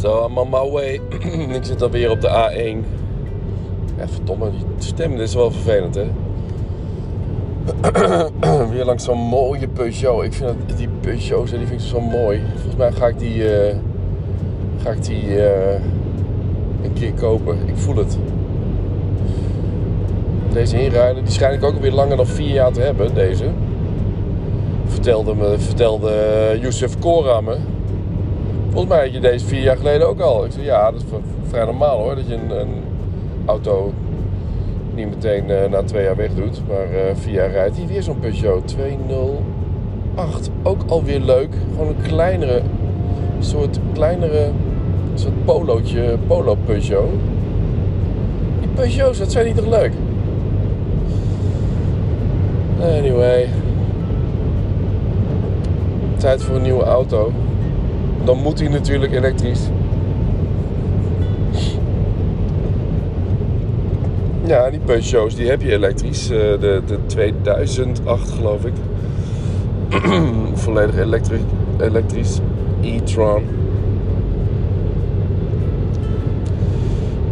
So I'm way. ik zit alweer op de A1. Ja, verdomme, die stem is wel vervelend, hè? weer langs zo'n mooie Peugeot. Ik vind dat, die Peugeots, die vind ik zo mooi. Volgens mij ga ik die, eh, ga ik die eh, een keer kopen. Ik voel het. Deze inruilen, die schijn ik ook weer langer dan vier jaar te hebben, deze. Vertelde, me, vertelde Youssef Kora. Volgens mij had je deze vier jaar geleden ook al. Ik zei, ja, dat is vrij normaal hoor, dat je een, een auto niet meteen uh, na twee jaar wegdoet, maar uh, vier jaar rijdt. Hier weer zo'n Peugeot 208. Ook alweer leuk. Gewoon een kleinere, soort kleinere, soort polootje, polo Peugeot. Die Peugeots, dat zijn niet toch leuk? Anyway. Tijd voor een nieuwe auto. Dan moet hij natuurlijk elektrisch. Ja, die Peugeots die heb je elektrisch. Uh, de, de 2008 geloof ik. Volledig elektrisch. elektrisch. e-tron.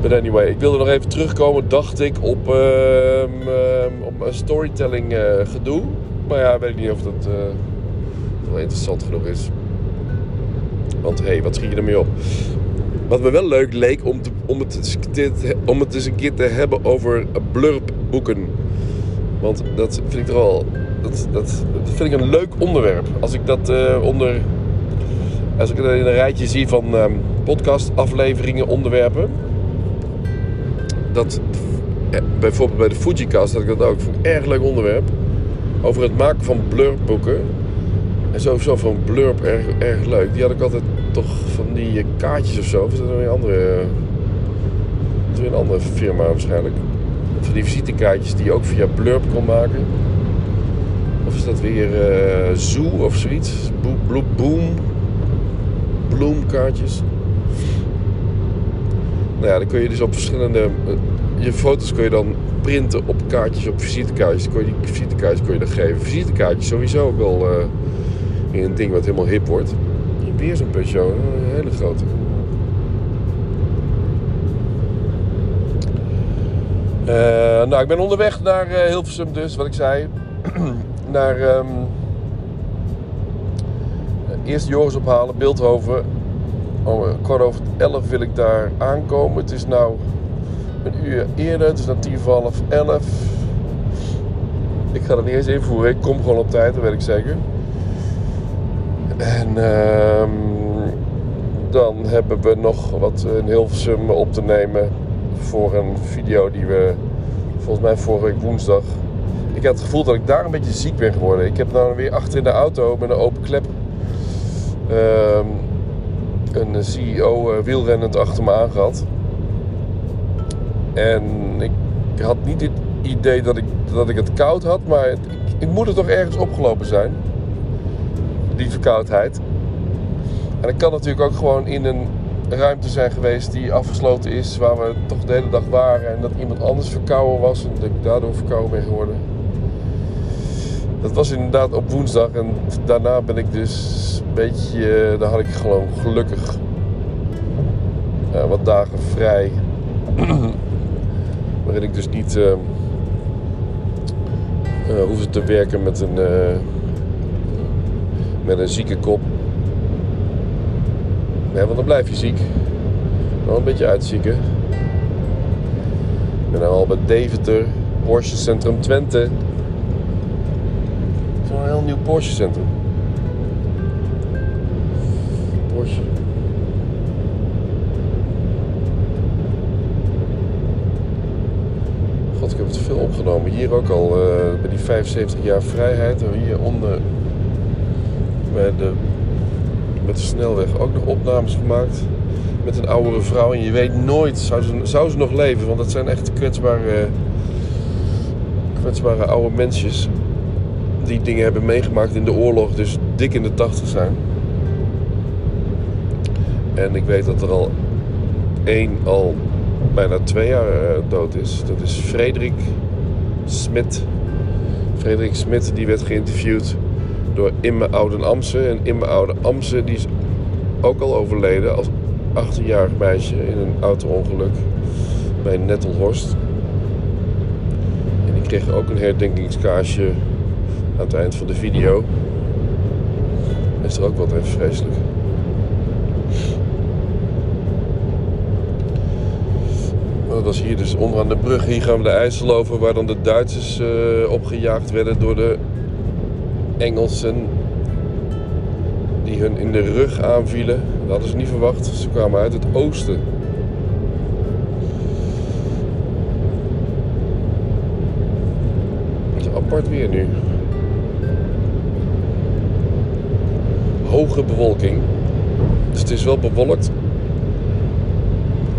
But anyway, ik wilde nog even terugkomen, dacht ik, op, uh, op een storytelling uh, gedoe. Maar ja, weet ik niet of dat wel interessant genoeg is. Want hé, hey, wat schiet je ermee op? Wat me wel leuk leek om, om, het, om het eens een keer te hebben over blurpboeken. Want dat vind ik toch wel. Dat, dat, dat vind ik een leuk onderwerp. Als ik dat uh, onder. Als ik het in een rijtje zie van um, podcastafleveringen, onderwerpen. Dat. Ja, bijvoorbeeld bij de Fujicast had ik dat ook. Vond ik een erg leuk onderwerp. Over het maken van blurpboeken. En sowieso van blurp erg, erg leuk. Die had ik altijd toch van die kaartjes of zo. Of is dat weer een andere... Dat is weer een andere firma waarschijnlijk. Van die visitekaartjes die je ook via blurp kon maken. Of is dat weer uh, Zoo of zoiets? Bo boom. Bloemkaartjes. Nou ja, dan kun je dus op verschillende... Je foto's kun je dan printen op kaartjes, op visitekaartjes. Kun je die visitekaartjes kun je dan geven. Visitekaartjes sowieso ook wel... Uh, een ding wat helemaal hip wordt. Weer zo'n Peugeot, een hele grote. Uh, nou, ik ben onderweg naar uh, Hilversum dus, wat ik zei. naar um, eerst Joris ophalen, Beeldhoven. Om kwart over elf wil ik daar aankomen. Het is nou een uur eerder, het is dan tien half elf. Ik ga er niet eens invoeren, ik kom gewoon op tijd, dat weet ik zeker. En uh, dan hebben we nog wat in Hilversum op te nemen voor een video die we volgens mij vorige week woensdag. Ik had het gevoel dat ik daar een beetje ziek ben geworden. Ik heb nou weer achter in de auto met een open klep uh, een CEO uh, wielrennend achter me aangehad. En ik had niet het idee dat ik, dat ik het koud had, maar ik, ik moet er toch ergens opgelopen zijn die verkoudheid. En dat kan natuurlijk ook gewoon in een ruimte zijn geweest die afgesloten is, waar we toch de hele dag waren en dat iemand anders verkouden was en dat ik daardoor verkouden ben geworden. Dat was inderdaad op woensdag en daarna ben ik dus een beetje, daar had ik gewoon gelukkig uh, wat dagen vrij. waarin ik dus niet uh, hoefde te werken met een met een zieke kop. Want dan blijf je ziek. Wel een beetje uitzieken. Ik ben al bij Deventer, Porsche Centrum Twente. Een heel nieuw Porsche Centrum. Porsche. God, ik heb het veel opgenomen. Hier ook al, uh, bij die 75 jaar vrijheid. Hier onder bij de, met de snelweg ook nog opnames gemaakt. Met een oudere vrouw. En je weet nooit, zou ze, zou ze nog leven? Want dat zijn echt kwetsbare, kwetsbare oude mensjes. Die dingen hebben meegemaakt in de oorlog. Dus dik in de tachtig zijn. En ik weet dat er al één al bijna twee jaar uh, dood is. Dat is Frederik Smit. Frederik Smit die werd geïnterviewd door Imme Ouden Amse. En Imme Ouden Amse die is ook al overleden als 18-jarig meisje in een auto-ongeluk bij Nettelhorst. En die kreeg ook een herdenkingskaarsje aan het eind van de video. Is er ook wat even vreselijk. Dat was hier dus onderaan de brug. Hier gaan we de IJssel over, waar dan de Duitsers uh, opgejaagd werden door de Engelsen. Die hun in de rug aanvielen. Dat hadden ze niet verwacht. Ze kwamen uit het oosten. Het is apart weer nu. Hoge bewolking. Dus het is wel bewolkt.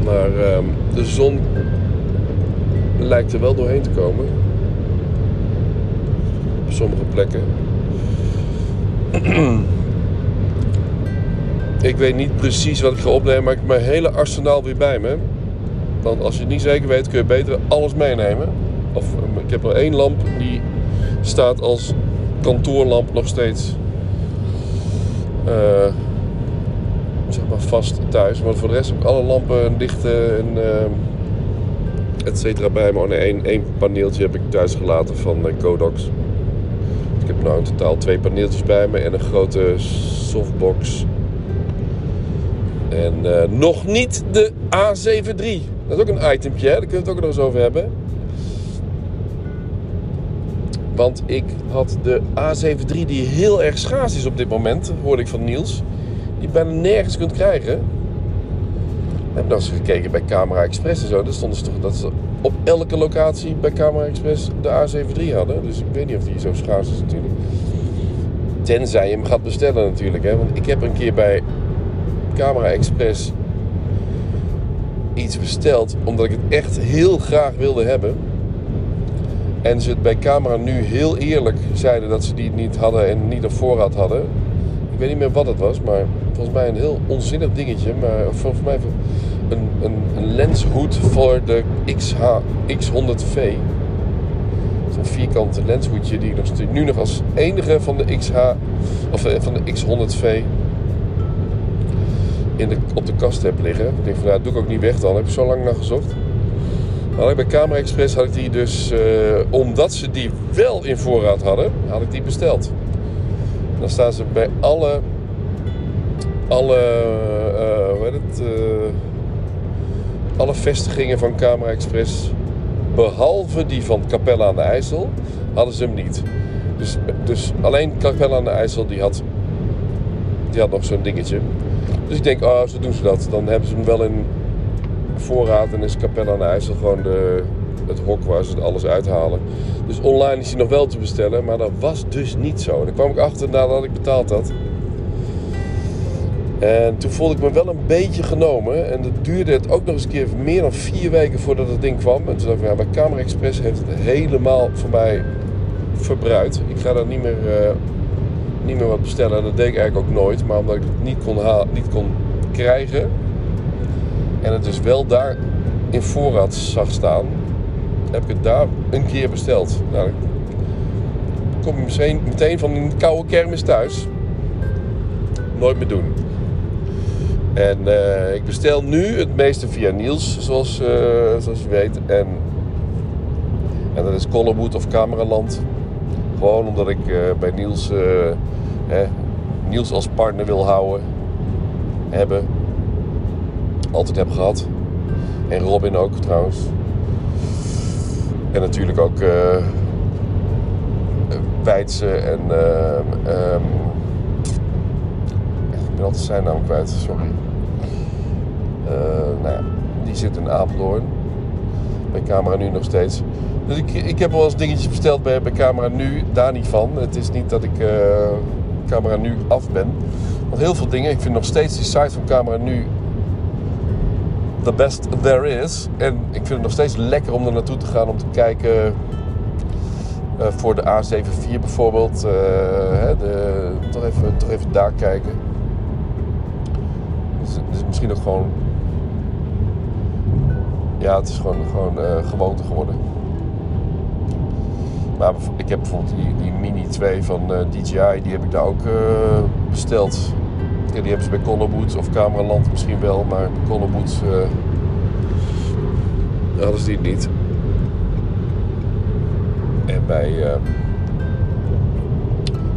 Maar uh, de zon lijkt er wel doorheen te komen. Op sommige plekken. Ik weet niet precies wat ik ga opnemen, maar ik heb mijn hele arsenaal weer bij me. Want als je het niet zeker weet, kun je beter alles meenemen. Of ehm, ik heb er één lamp die staat als kantoorlamp nog steeds. Uh, zeg maar vast thuis. Maar voor de rest heb ik alle lampen dicht en uh, et cetera bij me. Oh één, paneeltje heb ik thuis gelaten van uh. Ik heb nou in totaal twee paneeltjes bij me en een grote softbox. En uh, nog niet de A73. Dat is ook een itempje, hè? daar kunnen we het ook nog eens over hebben. Want ik had de A73 die heel erg schaars is op dit moment, hoorde ik van Niels die bijna nergens kunt krijgen. Heb nog eens gekeken bij Camera Express en zo. Daar stonden ze toch dat ze op elke locatie bij Camera Express de A73 hadden. Dus ik weet niet of die zo schaars is natuurlijk. Tenzij je hem gaat bestellen natuurlijk. Hè? Want ik heb een keer bij Camera Express iets besteld omdat ik het echt heel graag wilde hebben. En ze het bij Camera nu heel eerlijk zeiden dat ze die niet hadden en niet op voorraad hadden. Ik weet niet meer wat het was, maar volgens mij een heel onzinnig dingetje. Maar volgens mij een, een, een lenshoed voor de XH, X100V. Zo'n vierkante lenshoedje die ik nog, nu nog als enige van de XH of eh, van de X100V in de, op de kast heb liggen. Ik denk van nou, dat doe ik ook niet weg dan. Heb ik zo lang naar gezocht. Had bij Camera Express had ik die dus, uh, omdat ze die wel in voorraad hadden, had ik die besteld. Dan staan ze bij alle, alle, uh, hoe heet het, alle vestigingen van Camera Express, behalve die van Capelle aan de IJssel, hadden ze hem niet. Dus, dus alleen Capelle aan de IJssel, die had, die had nog zo'n dingetje. Dus ik denk, oh, zo doen ze dat. Dan hebben ze hem wel in voorraad en is Capelle aan de IJssel gewoon de, het hok waar ze alles uithalen. Dus online is hij nog wel te bestellen, maar dat was dus niet zo. Daar kwam ik achter nadat ik betaald had. En toen voelde ik me wel een beetje genomen. En dat duurde het ook nog eens een keer meer dan vier weken voordat het ding kwam. En toen dacht ik, ja, bij Camera Express heeft het helemaal voor mij verbruikt. Ik ga daar niet meer, uh, niet meer wat bestellen. Dat deed ik eigenlijk ook nooit. Maar omdat ik het niet kon, niet kon krijgen. En het dus wel daar in voorraad zag staan heb ik het daar een keer besteld. Nou, dan kom je meteen, meteen van een koude kermis thuis. Nooit meer doen. En uh, ik bestel nu het meeste via Niels, zoals, uh, zoals je weet. En, en dat is Collerwood of Cameraland. Gewoon omdat ik uh, bij Niels, Niels als partner wil houden. Hebben. Altijd heb gehad. En Robin ook trouwens. En natuurlijk ook Weidse en... Um, ik ben altijd zijn naam kwijt, sorry. Uh, nou ja, die zit in Apeldoorn. Bij Camera Nu nog steeds. Dus ik, ik heb wel eens dingetjes besteld bij, Camera Nu. Daar niet van. Het is niet dat ik uh, Camera Nu af ben. Want heel veel dingen. Ik vind nog steeds die site van Camera Nu the best there is. En ik vind het nog steeds lekker om er naartoe te gaan om te kijken. Uh, voor de A74 bijvoorbeeld. Uh, hè, de, toch, even, toch even daar kijken. Dus, dus misschien ook gewoon. Ja, het is gewoon, gewoon uh, gewoonte geworden. Maar ik heb bijvoorbeeld die, die Mini 2 van DJI, die heb ik daar ook besteld. Die hebben ze bij Colorwood of Cameraland misschien wel, maar bij hadden ze die niet. En bij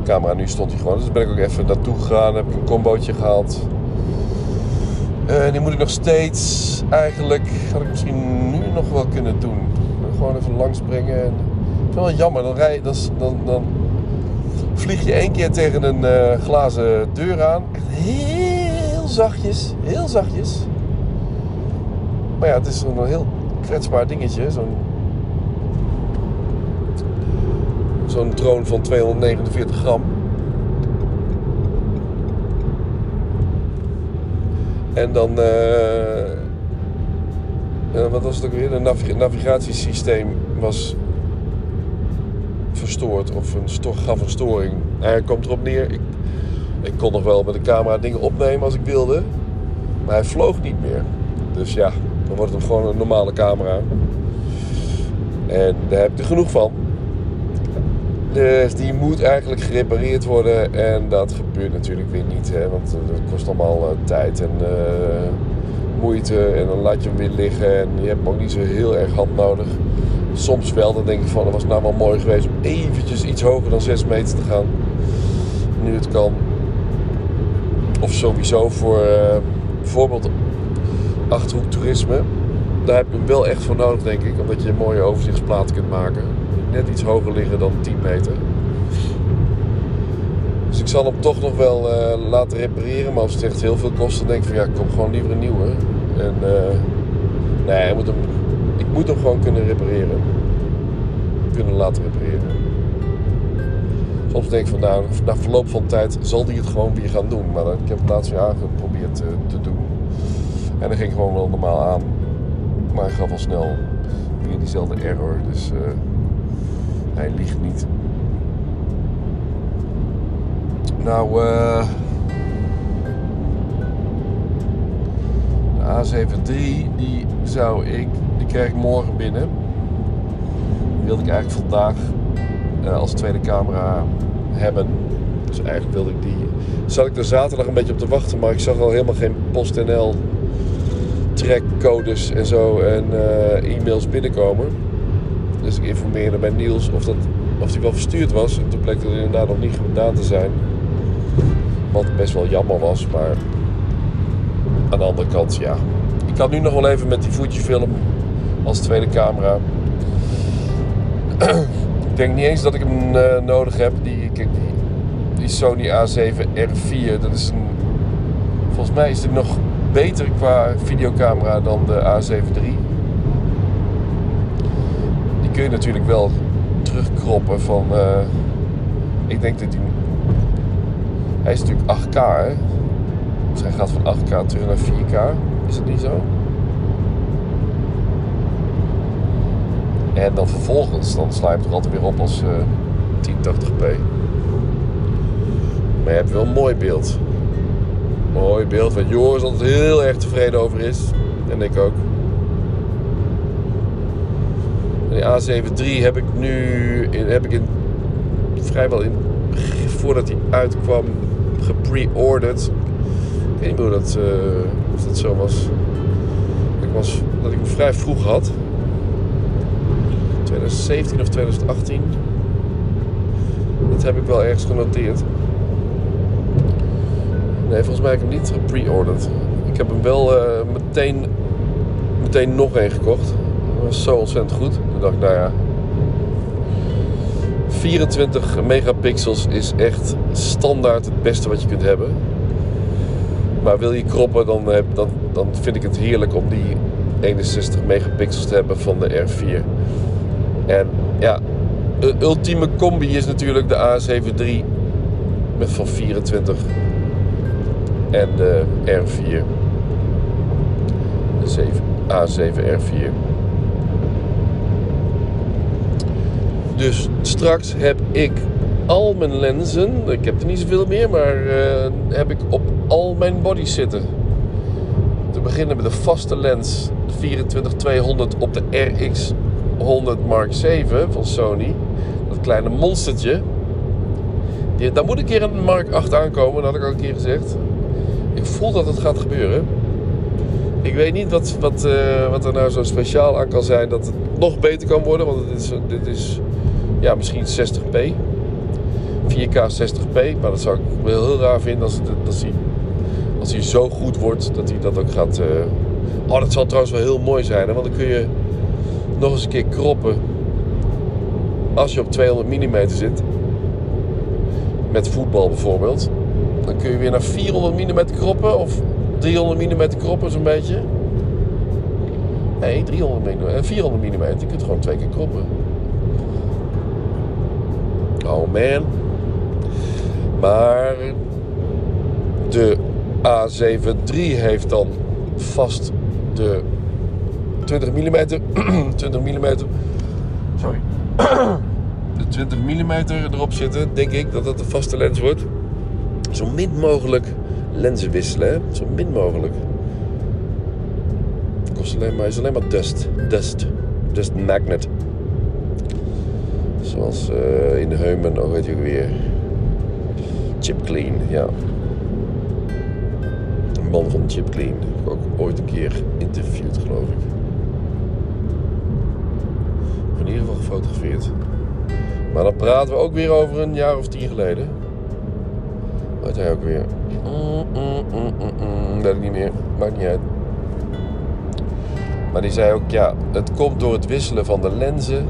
Camera nu stond hij gewoon. Dus ben ik ook even naartoe gegaan, heb ik een combootje gehaald. Uh, die moet ik nog steeds eigenlijk, had ik misschien nu nog wel kunnen doen. Gewoon even langsbrengen. En, het is wel jammer, dan, dan, dan, vlieg je één keer tegen een uh, glazen deur aan. Echt heel zachtjes, heel zachtjes. Maar ja, het is een heel kwetsbaar dingetje. Zo'n zo'n drone van 249 gram. En dan, uh, wat was het ook weer? Het navigatiesysteem was verstoord of een gaf een storing. Hij komt erop neer. Ik, ik kon nog wel met de camera dingen opnemen als ik wilde, maar hij vloog niet meer. Dus ja, dan wordt het gewoon een normale camera. En daar heb er genoeg van. Dus die moet eigenlijk gerepareerd worden. En dat gebeurt natuurlijk weer niet. Hè? Want dat kost allemaal uh, tijd en uh, moeite. En dan laat je hem weer liggen. En je hebt hem ook niet zo heel erg hand nodig. Soms wel, dan denk ik van, dat was nou wel mooi geweest om eventjes iets hoger dan 6 meter te gaan. Nu het kan. Of sowieso voor uh, bijvoorbeeld Achterhoek toerisme. Daar heb je hem wel echt voor nodig, denk ik. Omdat je een mooie overzichtsplaat kunt maken net iets hoger liggen dan 10 meter. Dus ik zal hem toch nog wel uh, laten repareren. Maar als het echt heel veel kost, dan denk ik van ja, ik koop gewoon liever een nieuwe. En uh, nee, moet hem, ik moet hem gewoon kunnen repareren. Kunnen laten repareren. Soms denk ik van nou, na verloop van tijd zal hij het gewoon weer gaan doen. Maar ik heb het laatste jaar geprobeerd te, te doen. En dat ging gewoon wel normaal aan. Maar hij gaf al snel weer diezelfde error. Dus hij ligt niet. Nou, uh, de A73, die zou ik, die krijg ik morgen binnen. Die wilde ik eigenlijk vandaag uh, als tweede camera hebben. Dus eigenlijk wilde ik die. Zat ik er zaterdag een beetje op te wachten, maar ik zag al helemaal geen PostNL trackcodes en zo en uh, e-mails binnenkomen. Dus ik informeerde bij Niels of, dat, of die wel verstuurd was. En toen bleek dat inderdaad nog niet gedaan te zijn. Wat best wel jammer was, maar aan de andere kant, ja. Ik kan nu nog wel even met die voetje filmen als tweede camera. ik denk niet eens dat ik hem uh, nodig heb. Die, die, Sony A7R4, dat is een. Volgens mij is dit nog beter qua videocamera dan de A7 III kun je natuurlijk wel terugkroppen van. Uh, ik denk dat hij. Hij is natuurlijk 8K, hè? Dus hij gaat van 8K terug naar 4K. Is het niet zo? En dan vervolgens, dan sla je hem er altijd weer op als uh, 1080p. Maar je hebt wel een mooi beeld. Mooi beeld waar Joris altijd heel erg tevreden over is. En ik ook. De A7 III heb ik nu heb ik in, vrijwel in, voordat hij uitkwam gepre-ordered. Ik weet niet meer dat, uh, of dat zo was. Ik was. Dat ik hem vrij vroeg had. 2017 of 2018. Dat heb ik wel ergens genoteerd. Nee, volgens mij heb ik hem niet gepre-ordered. Ik heb hem wel uh, meteen, meteen nog één gekocht. Zo ontzettend goed. Toen dacht ik, nou ja. 24 megapixels is echt standaard het beste wat je kunt hebben. Maar wil je kroppen, dan, dan, dan vind ik het heerlijk om die 61 megapixels te hebben van de R4. En ja, de ultieme combi is natuurlijk de A7 III met van 24 en de R4. De 7, A7 R4. Dus straks heb ik al mijn lenzen, ik heb er niet zoveel meer, maar uh, heb ik op al mijn bodies zitten. Te beginnen met de vaste lens 24-200 op de RX100 Mark 7 van Sony. Dat kleine monstertje. Die, daar moet een keer een Mark 8 aankomen, dat had ik al een keer gezegd. Ik voel dat het gaat gebeuren. Ik weet niet wat, wat, eh, wat er nou zo speciaal aan kan zijn dat het nog beter kan worden. Want dit is, dit is ja, misschien 60p. 4K 60p. Maar dat zou ik wel heel raar vinden als, het, als, hij, als hij zo goed wordt dat hij dat ook gaat... Uh... Oh, dat zal trouwens wel heel mooi zijn. Hè? Want dan kun je nog eens een keer kroppen. Als je op 200 mm zit. Met voetbal bijvoorbeeld. Dan kun je weer naar 400 mm kroppen. Of 300 mm kroppen zo'n beetje. Nee, 300 mm en 400 mm. Je kunt gewoon twee keer kroppen. Man. Maar de A7 III heeft dan vast de 20 mm. 20 mm. Sorry. De 20 mm erop zitten. Denk ik dat dat de vaste lens wordt. Zo min mogelijk lenzen wisselen. Zo min mogelijk. Kost alleen maar, is alleen maar dust. Dust. Dust magnet. Zoals uh, in Heumen, oh weet je weer. Chip Clean, ja. Een man van Chip Clean. Heb ik ook ooit een keer interviewd, geloof ik. Of in ieder geval gefotografeerd. Maar dan praten we ook weer over een jaar of tien geleden. Wat hij ook weer? Mm, mm, mm, weet ik niet meer. Maakt niet uit. Maar die zei ook, ja, het komt door het wisselen van de lenzen.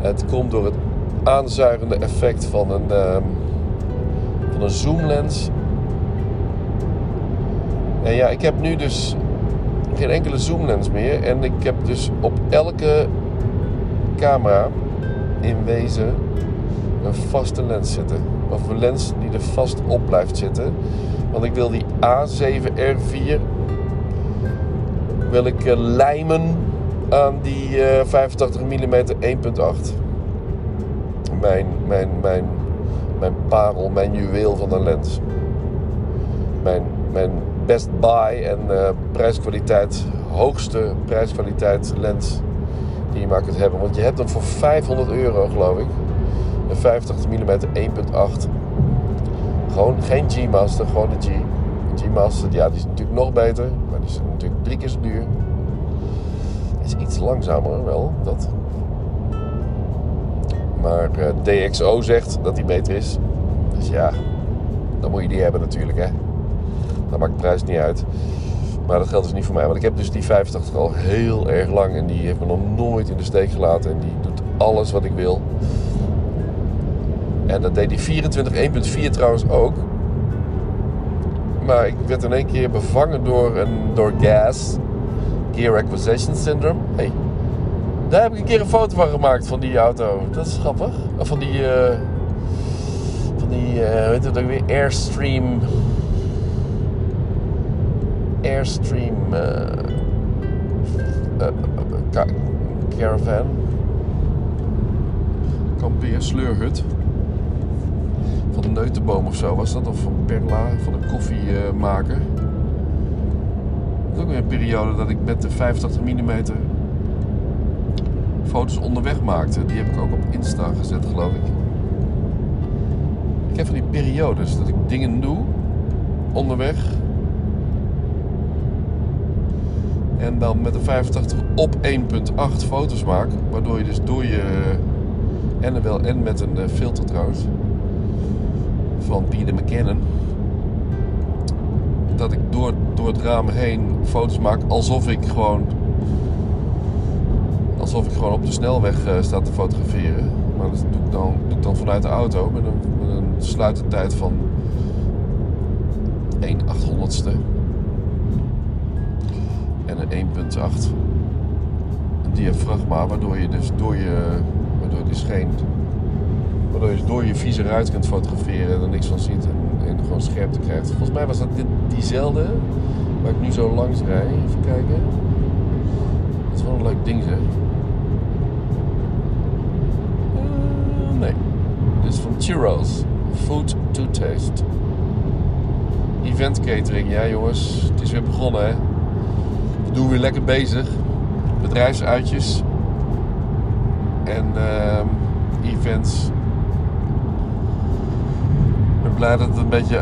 Het komt door het aanzuigende effect van een, um, van een zoomlens. En ja, ik heb nu dus geen enkele zoomlens meer. En ik heb dus op elke camera in wezen een vaste lens zitten. Of een lens die er vast op blijft zitten. Want ik wil die A7R4 wil ik uh, lijmen aan die uh, 85 mm 1.8. Mijn, mijn, mijn, mijn parel, mijn juweel van een lens. Mijn, mijn best buy en uh, prijskwaliteit, hoogste prijskwaliteit lens die je maar kunt hebben. Want je hebt hem voor 500 euro geloof ik. Een 85 mm 1.8. Gewoon geen G-Master, gewoon de G. G-Master, ja, die is natuurlijk nog beter. Maar die is natuurlijk drie keer zo duur. Iets langzamer wel, dat. Maar uh, DxO zegt dat die beter is. Dus ja, dan moet je die hebben natuurlijk, hè. Dan maakt de prijs niet uit. Maar dat geldt dus niet voor mij. Want ik heb dus die 85 al heel erg lang. En die heeft me nog nooit in de steek gelaten. En die doet alles wat ik wil. En dat deed die 24 1.4 trouwens ook. Maar ik werd in één keer bevangen door, een, door gas. Gear Acquisition Syndrome. Hey, daar heb ik een keer een foto van gemaakt van die auto. Dat is grappig. Of van die... Uh, van die, uh, weet je ook weer, Airstream... Airstream... Uh, caravan. Kampeer, sleurhut van de Neutenboom of zo was dat. Of van Perla, van een koffiemaker. Ook weer een periode dat ik met de 85 mm foto's onderweg maakte. Die heb ik ook op Insta gezet, geloof ik. Ik heb van die periodes dat ik dingen doe onderweg. En dan met de 85 op 1.8 foto's maak. Waardoor je dus door je. En wel en met een filter trouwens van Peter McKinnon. Dat ik door, door het raam heen foto's maak alsof ik gewoon. Alsof ik gewoon op de snelweg uh, sta te fotograferen. Maar dat doe ik dan, doe ik dan vanuit de auto met een, met een sluitertijd van 1 800ste. En een 1.8. Een diafragma, waardoor je dus door je. Waardoor dus geen Waardoor je door je vieze ruit kunt fotograferen en er niks van ziet gewoon scherpte krijgt. Volgens mij was dat dit, diezelfde waar ik nu zo langs rij. Even kijken. Dat is wel een leuk ding zeg. Uh, nee. Dit is van Churros. Food to taste. Event catering, ja jongens. Het is weer begonnen hè. We doen weer lekker bezig. Bedrijfsuitjes. En uh, events blij dat het een beetje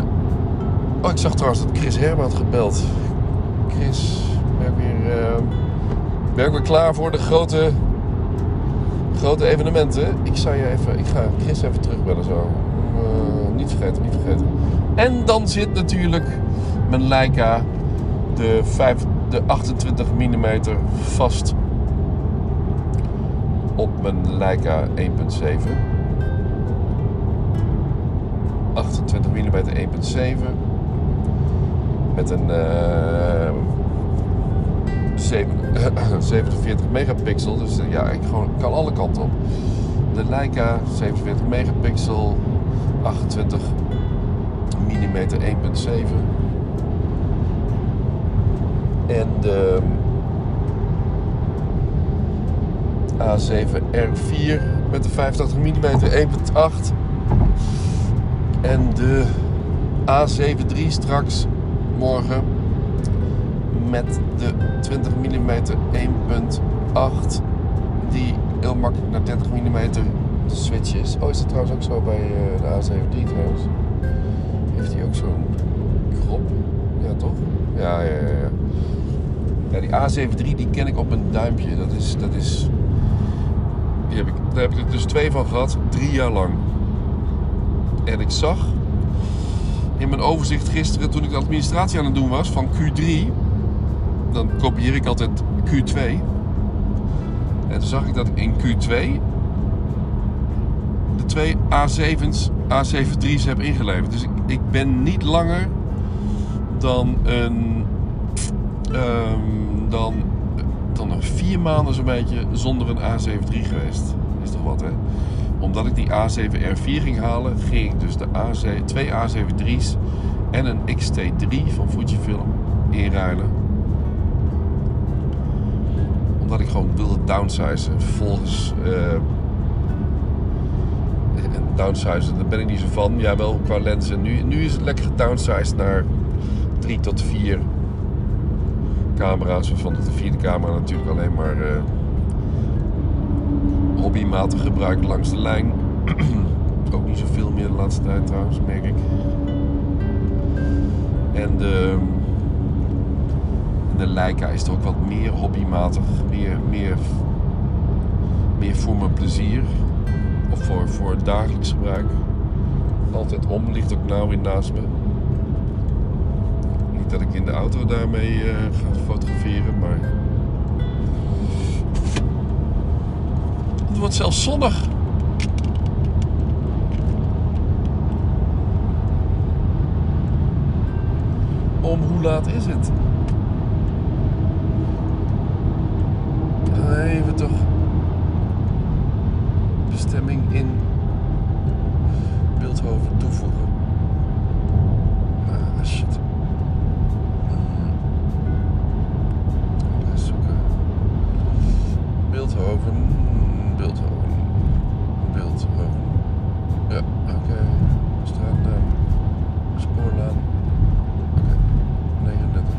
Oh, ik zag trouwens dat Chris Herman had gebeld. Chris, ben ik weer, uh, ben ik weer klaar voor de grote, grote evenementen? Ik zou je even, ik ga Chris even terugbellen zo. Uh, niet vergeten, niet vergeten. En dan zit natuurlijk mijn Leica, de, 5, de 28 mm vast op mijn Leica 1.7. 28 mm 1.7 met een uh, 7, 47 megapixel. Dus uh, ja, ik gewoon, kan alle kanten op. De Leica 47 megapixel, 28 mm 1.7. En de A7R4 met de 85 mm 1.8. En de A7 III straks morgen met de 20 mm 1.8 die heel makkelijk naar 30 mm switch is. Oh, is dat trouwens ook zo bij uh, de A7 III trouwens? Heeft hij ook zo'n krop? Ja, toch? Ja, ja, ja. ja. Die A7 III die ken ik op een duimpje. Dat is, dat is die heb ik, daar heb ik er dus twee van gehad, drie jaar lang. En ik zag in mijn overzicht gisteren, toen ik de administratie aan het doen was van Q3, dan kopieer ik altijd Q2. En toen zag ik dat ik in Q2 de twee A7's, A73's heb ingeleverd. Dus ik, ik ben niet langer dan een. Um, dan dan nog vier maanden zo'n beetje zonder een A7 III geweest. Is toch wat, hè? Omdat ik die A7R4 ging halen, ging ik dus de A7, twee A7 III's en een XT3 van Fujifilm inruilen. Omdat ik gewoon wilde downsizen. Vervolgens... Uh, downsizen, daar ben ik niet zo van. Ja, wel qua lenzen. Nu, nu is het lekker gedownsized naar 3 tot 4 camera's, waarvan de vierde camera natuurlijk alleen maar uh, hobbymatig gebruikt langs de lijn. ook niet zoveel meer de laatste tijd trouwens, merk ik. En de, de Leica is er ook wat meer hobbymatig, meer, meer, meer voor mijn plezier of voor, voor dagelijks gebruik. Altijd om, ligt ook nauw in naast me dat ik in de auto daarmee uh, ga fotograferen, maar. Het wordt zelfs zonnig. Om hoe laat is het? Even toch. Bestemming in Beeldhoven toevoegen. Ah, shit. Beeldhoven, Beeldhoven, Beeldhoven. Ja, oké. Okay. Straatnaam, spoorlaan. Oké, okay. 39.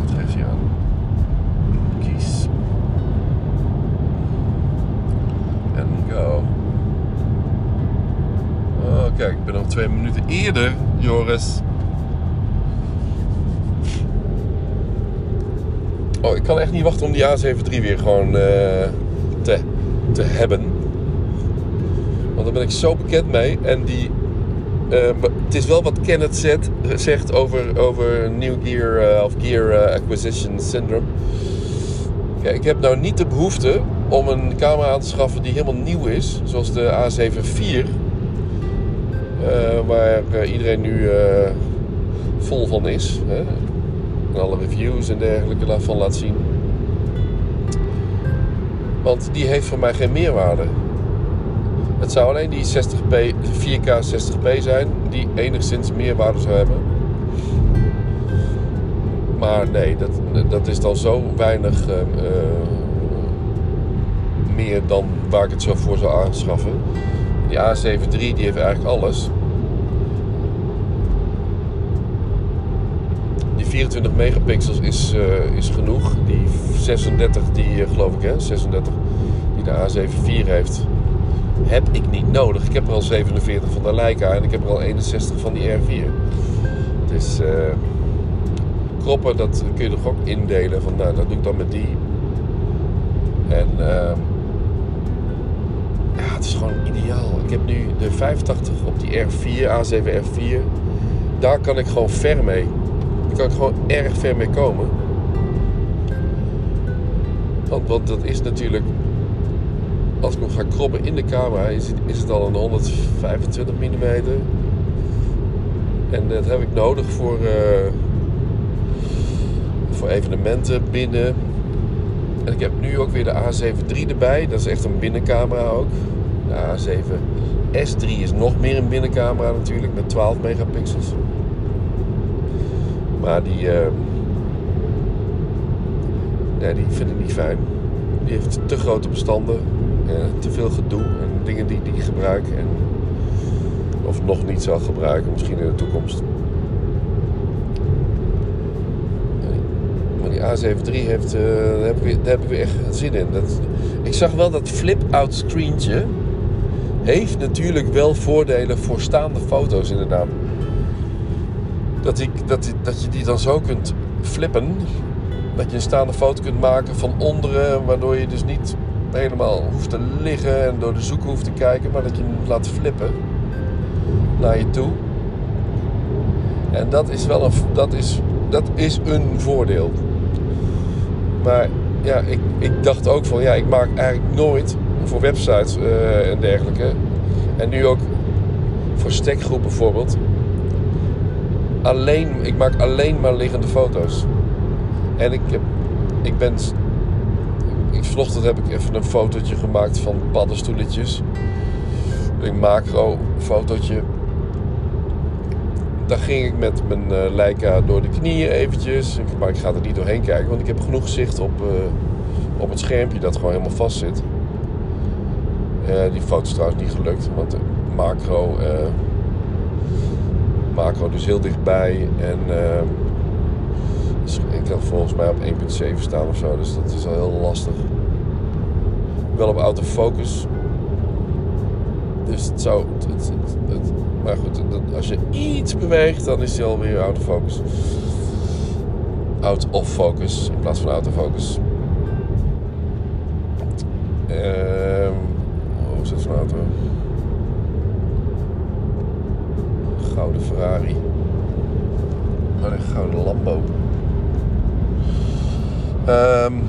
Wat geeft hij aan? Kies. En go. Oh, kijk, ik ben al twee minuten eerder, Joris. Oh, ik kan echt niet wachten om die A73 weer gewoon uh, te, te hebben. Want daar ben ik zo bekend mee. En die, uh, het is wel wat Kenneth zet, zegt over, over New Gear uh, of Gear Acquisition Syndrome. Ja, ik heb nou niet de behoefte om een camera aan te schaffen die helemaal nieuw is. Zoals de A7 IV. waar iedereen nu vol van is. Hè? alle reviews en dergelijke daarvan laat zien. Want die heeft voor mij geen meerwaarde. Het zou alleen die 60p, 4K 60p zijn die enigszins meerwaarde zou hebben. Maar nee, dat, dat is dan zo weinig uh, meer dan waar ik het zo voor zou aanschaffen. Die A7 III die heeft eigenlijk alles. 24 megapixels is, uh, is genoeg. Die 36, die uh, geloof ik, hè, 36, die de A74 heeft, heb ik niet nodig. Ik heb er al 47 van de Leica en ik heb er al 61 van die R4. Dus uh, kroppen, dat kun je toch ook indelen. Van nou, dat doe ik dan met die. En uh, ja, het is gewoon ideaal. Ik heb nu de 85 op die R4, A7 R4. Daar kan ik gewoon ver mee. Kan ik gewoon erg ver mee komen. Want, dat is natuurlijk als ik nog ga krobben in de camera, is het, is het al een 125 mm. En dat heb ik nodig voor, uh, voor evenementen binnen. En ik heb nu ook weer de A7 III erbij. Dat is echt een binnencamera ook. De A7 S3 is nog meer een binnencamera natuurlijk met 12 megapixels. Maar die, uh, nee, die vind ik niet fijn. Die heeft te grote bestanden uh, te veel gedoe en dingen die die gebruik en of nog niet zal gebruiken, misschien in de toekomst. Maar die A73 heeft, uh, daar, heb ik, daar heb ik weer echt zin in. Dat, ik zag wel dat flip-out screentje heeft natuurlijk wel voordelen voor staande foto's inderdaad. Dat, ik, dat, dat je die dan zo kunt flippen. Dat je een staande foto kunt maken van onderen, waardoor je dus niet helemaal hoeft te liggen en door de zoeken hoeft te kijken, maar dat je hem laat flippen naar je toe. En dat is wel een, dat is, dat is een voordeel. Maar ja, ik, ik dacht ook van ja, ik maak eigenlijk nooit voor websites uh, en dergelijke. En nu ook voor stekgroep bijvoorbeeld. Alleen, ik maak alleen maar liggende foto's. En ik, heb, ik ben vanochtend heb ik even een fotootje gemaakt van paddenstoeletjes. Een macro fotootje. Daar ging ik met mijn uh, Leica door de knieën eventjes. Maar ik ga er niet doorheen kijken, want ik heb genoeg zicht op, uh, op het schermpje dat gewoon helemaal vast zit. Uh, die foto is trouwens niet gelukt, want de macro, macro dus heel dichtbij. En dus ik had volgens mij op 1.7 staan of zo, dus dat is al heel lastig wel op autofocus. Dus het zou. Het, het, maar goed, als je iets beweegt, dan is hij alweer autofocus. Out of focus in plaats van autofocus. Ehm, oh, is dat zo'n auto? Ferrari. Oh, een gouden Lambo. Um,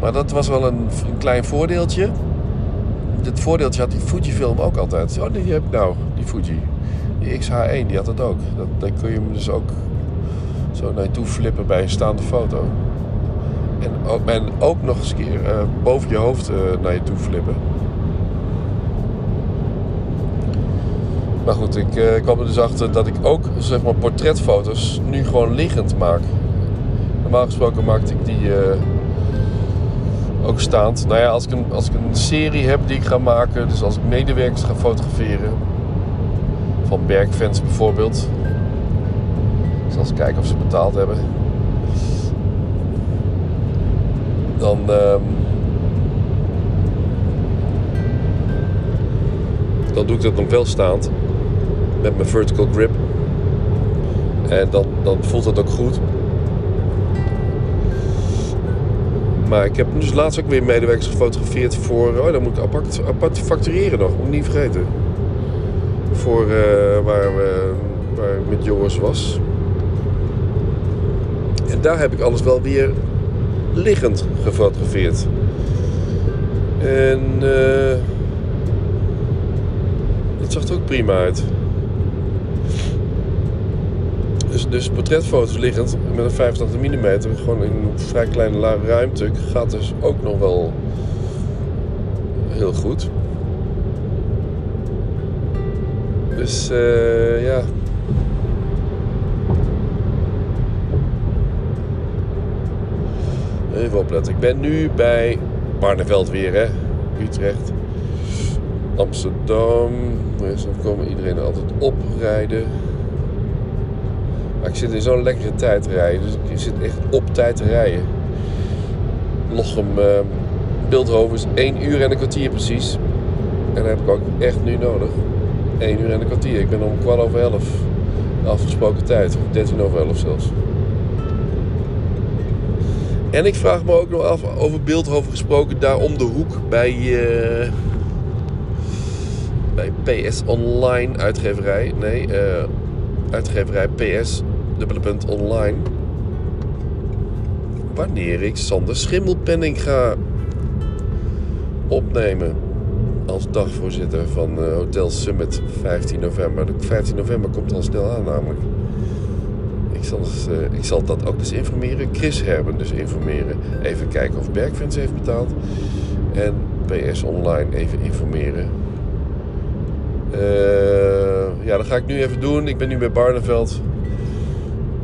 maar dat was wel een, klein voordeeltje. Dit voordeeltje had die Fujifilm ook altijd. Oh, die heb ik nou, die Fuji. Die XH1, die had dat ook. Dat, dan kun je hem dus ook zo naar je toe flippen bij een staande foto. En ook, en ook nog eens een keer uh, boven je hoofd uh, naar je toe flippen. Maar goed, ik uh, kwam er dus achter dat ik ook zeg maar, portretfoto's nu gewoon liggend maak. Normaal gesproken maakte ik die ook staand. Nou ja, als ik, een, als ik een serie heb die ik ga maken, dus als ik medewerkers ga fotograferen, van werkfans bijvoorbeeld, zal eens kijken of ze betaald hebben, dan. Um, dan doe ik dat nog wel staand met mijn vertical grip. En dan, dan voelt het ook goed. Maar ik heb dus laatst ook weer medewerkers gefotografeerd voor... Oh, dan moet ik apart, apart factureren nog. Moet ik niet vergeten. Voor uh, waar, we, ik met Joris was. En daar heb ik alles wel weer liggend gefotografeerd. En uh, dat zag er ook prima uit. Dus, portretfoto's liggend met een 85 mm, gewoon in een vrij kleine ruimte, gaat dus ook nog wel heel goed. Dus uh, ja. Even opletten. Ik ben nu bij Barneveld weer, hè. Utrecht. Amsterdam. Dus dan komen iedereen altijd oprijden. Ik zit in zo'n lekkere tijd rijden. Dus ik zit echt op tijd te rijden. Lochem uh, Beeldhoven is 1 uur en een kwartier precies. En dat heb ik ook echt nu nodig. 1 uur en een kwartier. Ik ben om kwart over 11 afgesproken tijd. Of 13 over 11 zelfs. En ik vraag me ook nog af over Beeldhoven gesproken. Daar om de hoek bij, uh, bij PS Online uitgeverij. Nee, uh, uitgeverij PS dubbele punt online. Wanneer ik Sander Schimmelpenning ga opnemen als dagvoorzitter van uh, Hotel Summit 15 november. De 15 november komt al snel aan namelijk. Ik zal, uh, ik zal dat ook dus informeren. Chris Herben dus informeren. Even kijken of Bergfans heeft betaald. En PS Online even informeren. Uh, ja, dat ga ik nu even doen. Ik ben nu bij Barneveld.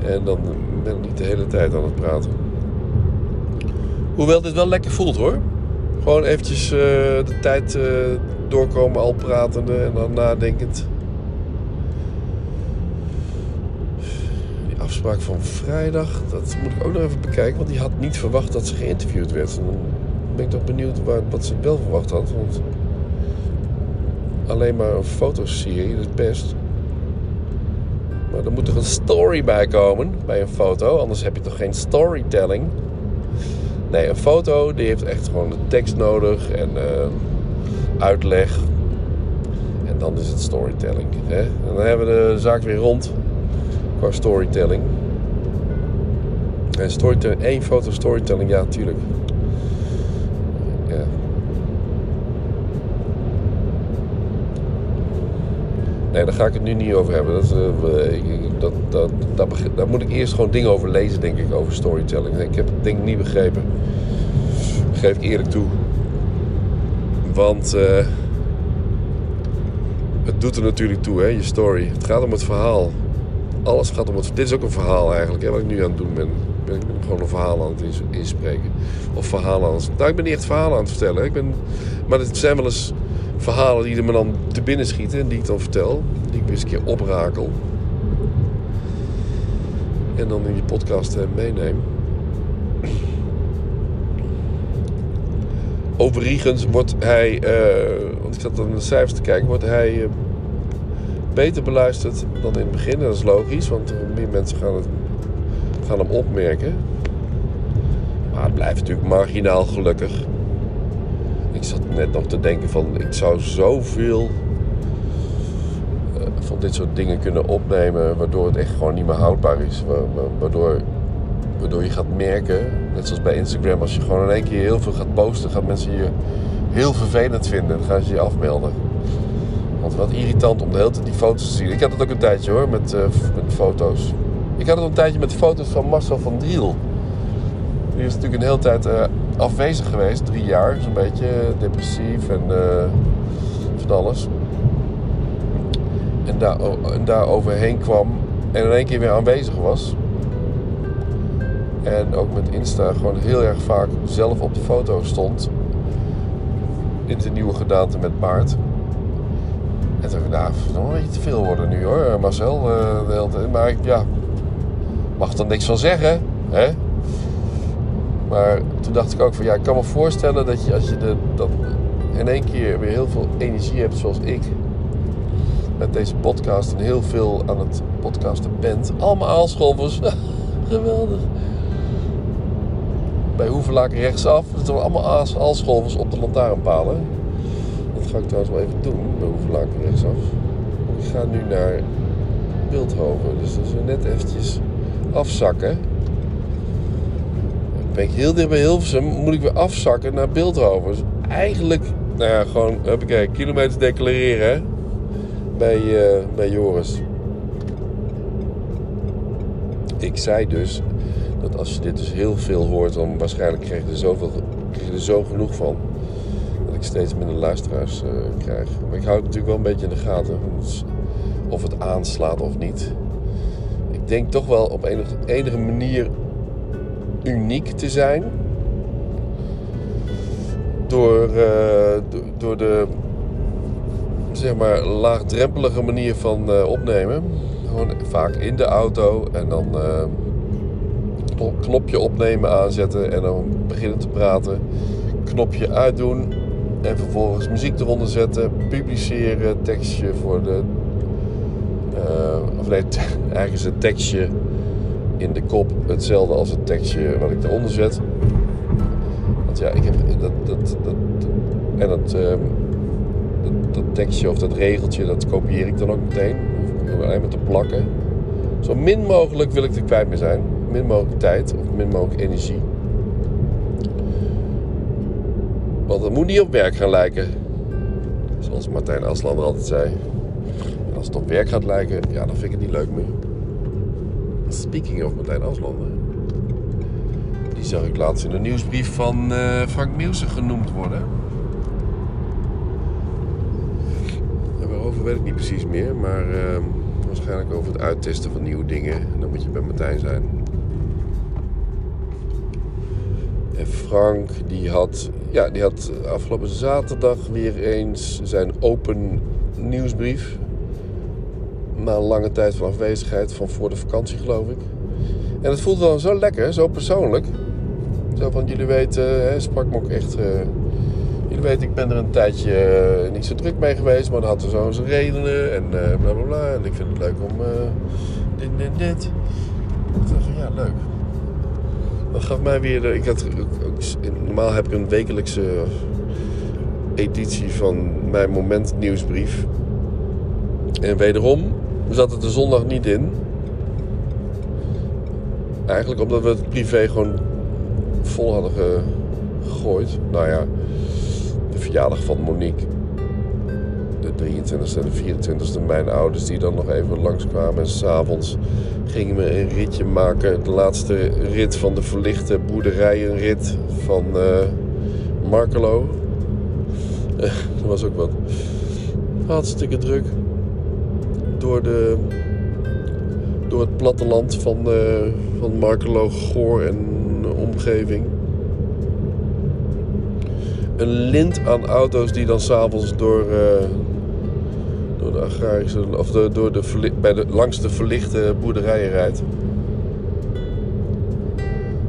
En dan ben ik niet de hele tijd aan het praten. Hoewel dit wel lekker voelt hoor. Gewoon eventjes uh, de tijd uh, doorkomen al pratende en dan nadenkend. Die afspraak van vrijdag, dat moet ik ook nog even bekijken. Want die had niet verwacht dat ze geïnterviewd werd. En dan ben ik toch benieuwd wat ze wel verwacht had. Want alleen maar een fotoserie, dat is best. Maar er moet toch een story bij komen bij een foto. Anders heb je toch geen storytelling. Nee, een foto die heeft echt gewoon de tekst nodig en uh, uitleg. En dan is het storytelling. Hè? En dan hebben we de zaak weer rond qua storytelling. En storytelling, één foto storytelling, ja, tuurlijk. Ja. Nee, daar ga ik het nu niet over hebben. Dat, uh, dat, dat, dat, daar moet ik eerst gewoon dingen over lezen, denk ik, over storytelling. Ik heb het ding niet begrepen. Geef eerlijk toe. Want uh, het doet er natuurlijk toe, hè, je story. Het gaat om het verhaal. Alles gaat om het... Dit is ook een verhaal eigenlijk, hè, wat ik nu aan het doen ben. Ben, ik ben gewoon een verhaal aan het inspreken. Of verhalen aan het... Nou, ik ben niet echt verhalen aan het vertellen. Ik ben, maar het zijn wel eens verhalen die er me dan te binnen schieten. En die ik dan vertel. Die ik weer eens een keer oprakel. En dan in je podcast meeneem. Overigens wordt hij, uh, want ik zat dan naar de cijfers te kijken, wordt hij uh, beter beluisterd dan in het begin. Dat is logisch, want meer mensen gaan, het, gaan hem opmerken. Maar het blijft natuurlijk marginaal gelukkig. Ik zat net nog te denken van, ik zou zoveel uh, van dit soort dingen kunnen opnemen, waardoor het echt gewoon niet meer houdbaar is. Waardoor Waardoor je gaat merken, net zoals bij Instagram, als je gewoon in één keer heel veel gaat posten, gaan mensen je heel vervelend vinden. Dan gaan ze je afmelden. Want wat irritant om de hele tijd die foto's te zien. Ik had het ook een tijdje hoor, met, uh, met foto's. Ik had het een tijdje met foto's van Marcel van Driel. Die is natuurlijk een hele tijd uh, afwezig geweest, drie jaar. Zo'n beetje depressief en uh, van alles. En daar, en daar overheen kwam en in één keer weer aanwezig was. En ook met Insta gewoon heel erg vaak zelf op de foto stond. In de nieuwe gedaante met baard. En toen dacht ik, nou, een beetje te veel worden nu hoor, Marcel. Uh, de hele tijd. Maar ja, mag er niks van zeggen. Hè? Maar toen dacht ik ook van ja, ik kan me voorstellen dat je als je de, dan in één keer weer heel veel energie hebt zoals ik. Met deze podcast en heel veel aan het podcasten bent. Allemaal aalscholvers. Geweldig bij Hoevelaak rechtsaf. Dat zijn allemaal aalscholvers op de lantaarnpalen. Dat ga ik trouwens wel even doen bij Hoevelaak rechtsaf. Ik ga nu naar Beeldhoven. Dus dat is net eventjes afzakken. Ben ik heel dicht bij Hilversum. Moet ik weer afzakken naar Beeldhoven. Dus eigenlijk, nou ja, gewoon, huppakee, kilometers declareren bij, uh, bij Joris. Ik zei dus dat als je dit dus heel veel hoort, dan waarschijnlijk krijg je er, zoveel, krijg je er zo genoeg van. Dat ik steeds minder luisteraars uh, krijg. Maar ik hou het natuurlijk wel een beetje in de gaten. Of het aanslaat of niet. Ik denk toch wel op enige, enige manier uniek te zijn. Door, uh, door de zeg maar laagdrempelige manier van uh, opnemen. Gewoon vaak in de auto en dan knopje opnemen aanzetten en dan beginnen te praten. knopje uitdoen. En vervolgens muziek eronder zetten. Publiceren. Tekstje voor de... Uh, of nee, is het tekstje in de kop hetzelfde als het tekstje wat ik eronder zet. Want ja, ik heb dat... dat, dat en dat, uh, dat, dat, tekstje of dat regeltje, dat kopieer ik dan ook meteen. Hoef ik alleen maar te plakken. Zo min mogelijk wil ik er kwijt mee zijn. Min mogelijk tijd of min mogelijk energie. Want het moet niet op werk gaan lijken. Zoals Martijn Aslander altijd zei. Als het op werk gaat lijken, ja, dan vind ik het niet leuk meer. Speaking of Martijn Aslander. Die zag ik laatst in een nieuwsbrief van uh, Frank Nielsen genoemd worden. En waarover weet ik niet precies meer, maar uh, waarschijnlijk over het uittesten van nieuwe dingen. En dan moet je bij Martijn zijn. En Frank, die had, ja, die had afgelopen zaterdag weer eens zijn open nieuwsbrief. Na een lange tijd van afwezigheid, van voor de vakantie geloof ik. En het voelde dan zo lekker, zo persoonlijk. Zo van, jullie weten, hè, sprak me ook echt... Uh, jullie weten, ik ben er een tijdje uh, niet zo druk mee geweest, maar dat had er zo zijn redenen en bla bla bla. En ik vind het leuk om dit, dit, dit. Ik dacht ja, leuk. Dat gaf mij weer. Ik had, normaal heb ik een wekelijkse editie van mijn moment nieuwsbrief. En wederom zat het de zondag niet in. Eigenlijk omdat we het privé gewoon vol hadden gegooid. Nou ja, de verjaardag van Monique. De 23e en de 24e. Mijn ouders die dan nog even langskwamen. En s'avonds gingen we een ritje maken. De laatste rit van de verlichte boerderijenrit van uh, Markelo. dat was ook wat. Hartstikke druk. Door, de, door het platteland van, uh, van Markelo, Goor en omgeving. Een lint aan auto's die dan s'avonds door, uh, door de agrarische, of door de, bij de, langs de verlichte boerderijen rijdt.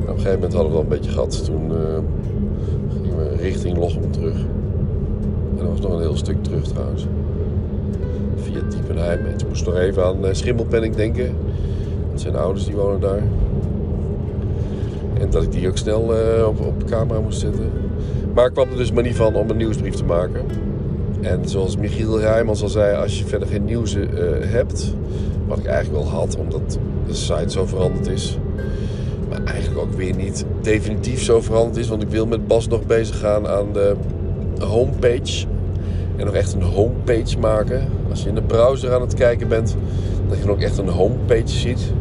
op een gegeven moment hadden we wel een beetje gehad. Toen uh, gingen we richting Lochem terug. En dat was nog een heel stuk terug trouwens. Via Diepenheim. En moest nog even aan uh, Schimmelpenning denken. Dat zijn ouders die wonen daar. En dat ik die ook snel uh, op, op camera moest zetten. Maar ik kwam er dus maar niet van om een nieuwsbrief te maken. En zoals Michiel Rijmans al zei, als je verder geen nieuws uh, hebt, wat ik eigenlijk wel had, omdat de site zo veranderd is, maar eigenlijk ook weer niet definitief zo veranderd is, want ik wil met Bas nog bezig gaan aan de homepage. En nog echt een homepage maken. Als je in de browser aan het kijken bent, dat je dan ook echt een homepage ziet.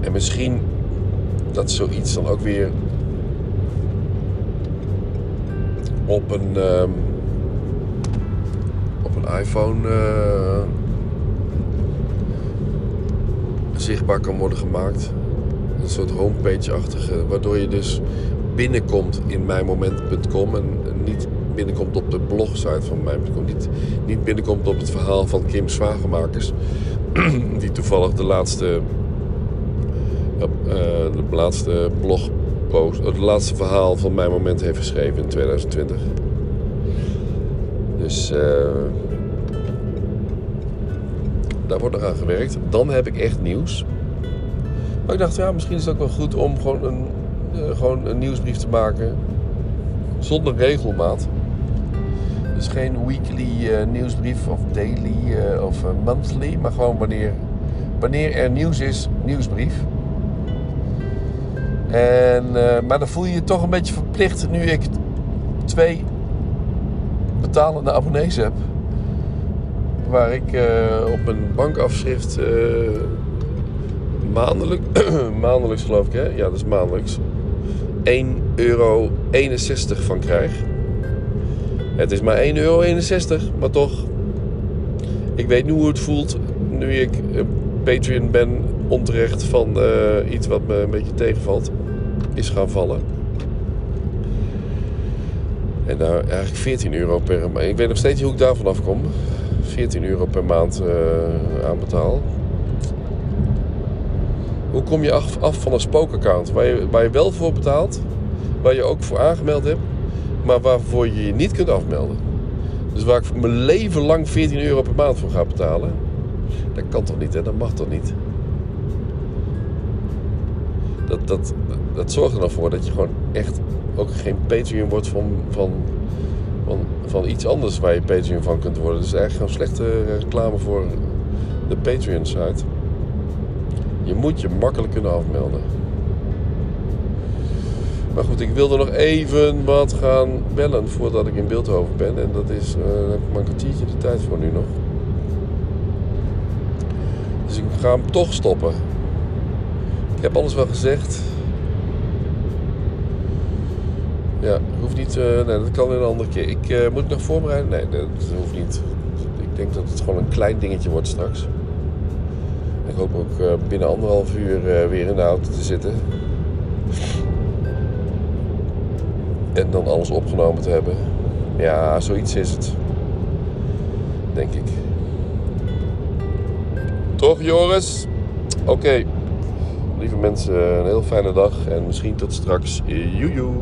En misschien dat zoiets dan ook weer op een. Um, iPhone uh, zichtbaar kan worden gemaakt. Een soort homepage-achtige, waardoor je dus binnenkomt in mijnmoment.com en niet binnenkomt op de blogsite van mijnmoment.com. Niet, niet binnenkomt op het verhaal van Kim Zwagemakers, die toevallig de laatste, uh, de laatste blogpost, het laatste verhaal van mijn moment heeft geschreven in 2020. Dus uh, daar wordt aan gewerkt. Dan heb ik echt nieuws. Maar ik dacht, ja, misschien is het ook wel goed om gewoon een, gewoon een nieuwsbrief te maken. Zonder regelmaat. Dus geen weekly uh, nieuwsbrief of daily uh, of monthly. Maar gewoon wanneer, wanneer er nieuws is, nieuwsbrief. En, maar dan voel je je toch een beetje verplicht nu ik twee betalende abonnees heb waar ik op mijn bankafschrift maandelijk, maandelijks geloof ik hè, ja dat is maandelijks, 1,61 euro van krijg. Het is maar 1,61 euro, maar toch, ik weet nu hoe het voelt nu ik Patreon ben onterecht van iets wat me een beetje tegenvalt, is gaan vallen. En daar eigenlijk 14 euro per maand. Ik weet nog steeds niet hoe ik daar vanaf kom. 14 euro per maand uh, aanbetaal. Hoe kom je af, af van een spookaccount waar je, waar je wel voor betaalt, waar je ook voor aangemeld hebt, maar waarvoor je je niet kunt afmelden. Dus waar ik mijn leven lang 14 euro per maand voor ga betalen, dat kan toch niet, hè? Dat mag toch niet? Dat, dat, dat zorgt er dan voor dat je gewoon echt ook geen Patreon wordt van, van, van, van iets anders waar je Patreon van kunt worden. Dus eigenlijk gewoon slechte reclame voor de Patreon-site. Je moet je makkelijk kunnen afmelden. Maar goed, ik wilde nog even wat gaan bellen voordat ik in Beeldhoven ben. En dat is, uh, heb ik maar een kwartiertje de tijd voor nu nog. Dus ik ga hem toch stoppen. Ik heb alles wel gezegd. Ja, hoeft niet. Uh, nee, dat kan in een andere keer. Ik uh, moet ik nog voorbereiden? Nee, dat hoeft niet. Ik denk dat het gewoon een klein dingetje wordt straks. Ik hoop ook binnen anderhalf uur weer in de auto te zitten. En dan alles opgenomen te hebben. Ja, zoiets is het. Denk ik. Toch, Joris? Oké. Lieve mensen, een heel fijne dag en misschien tot straks. Joejoe.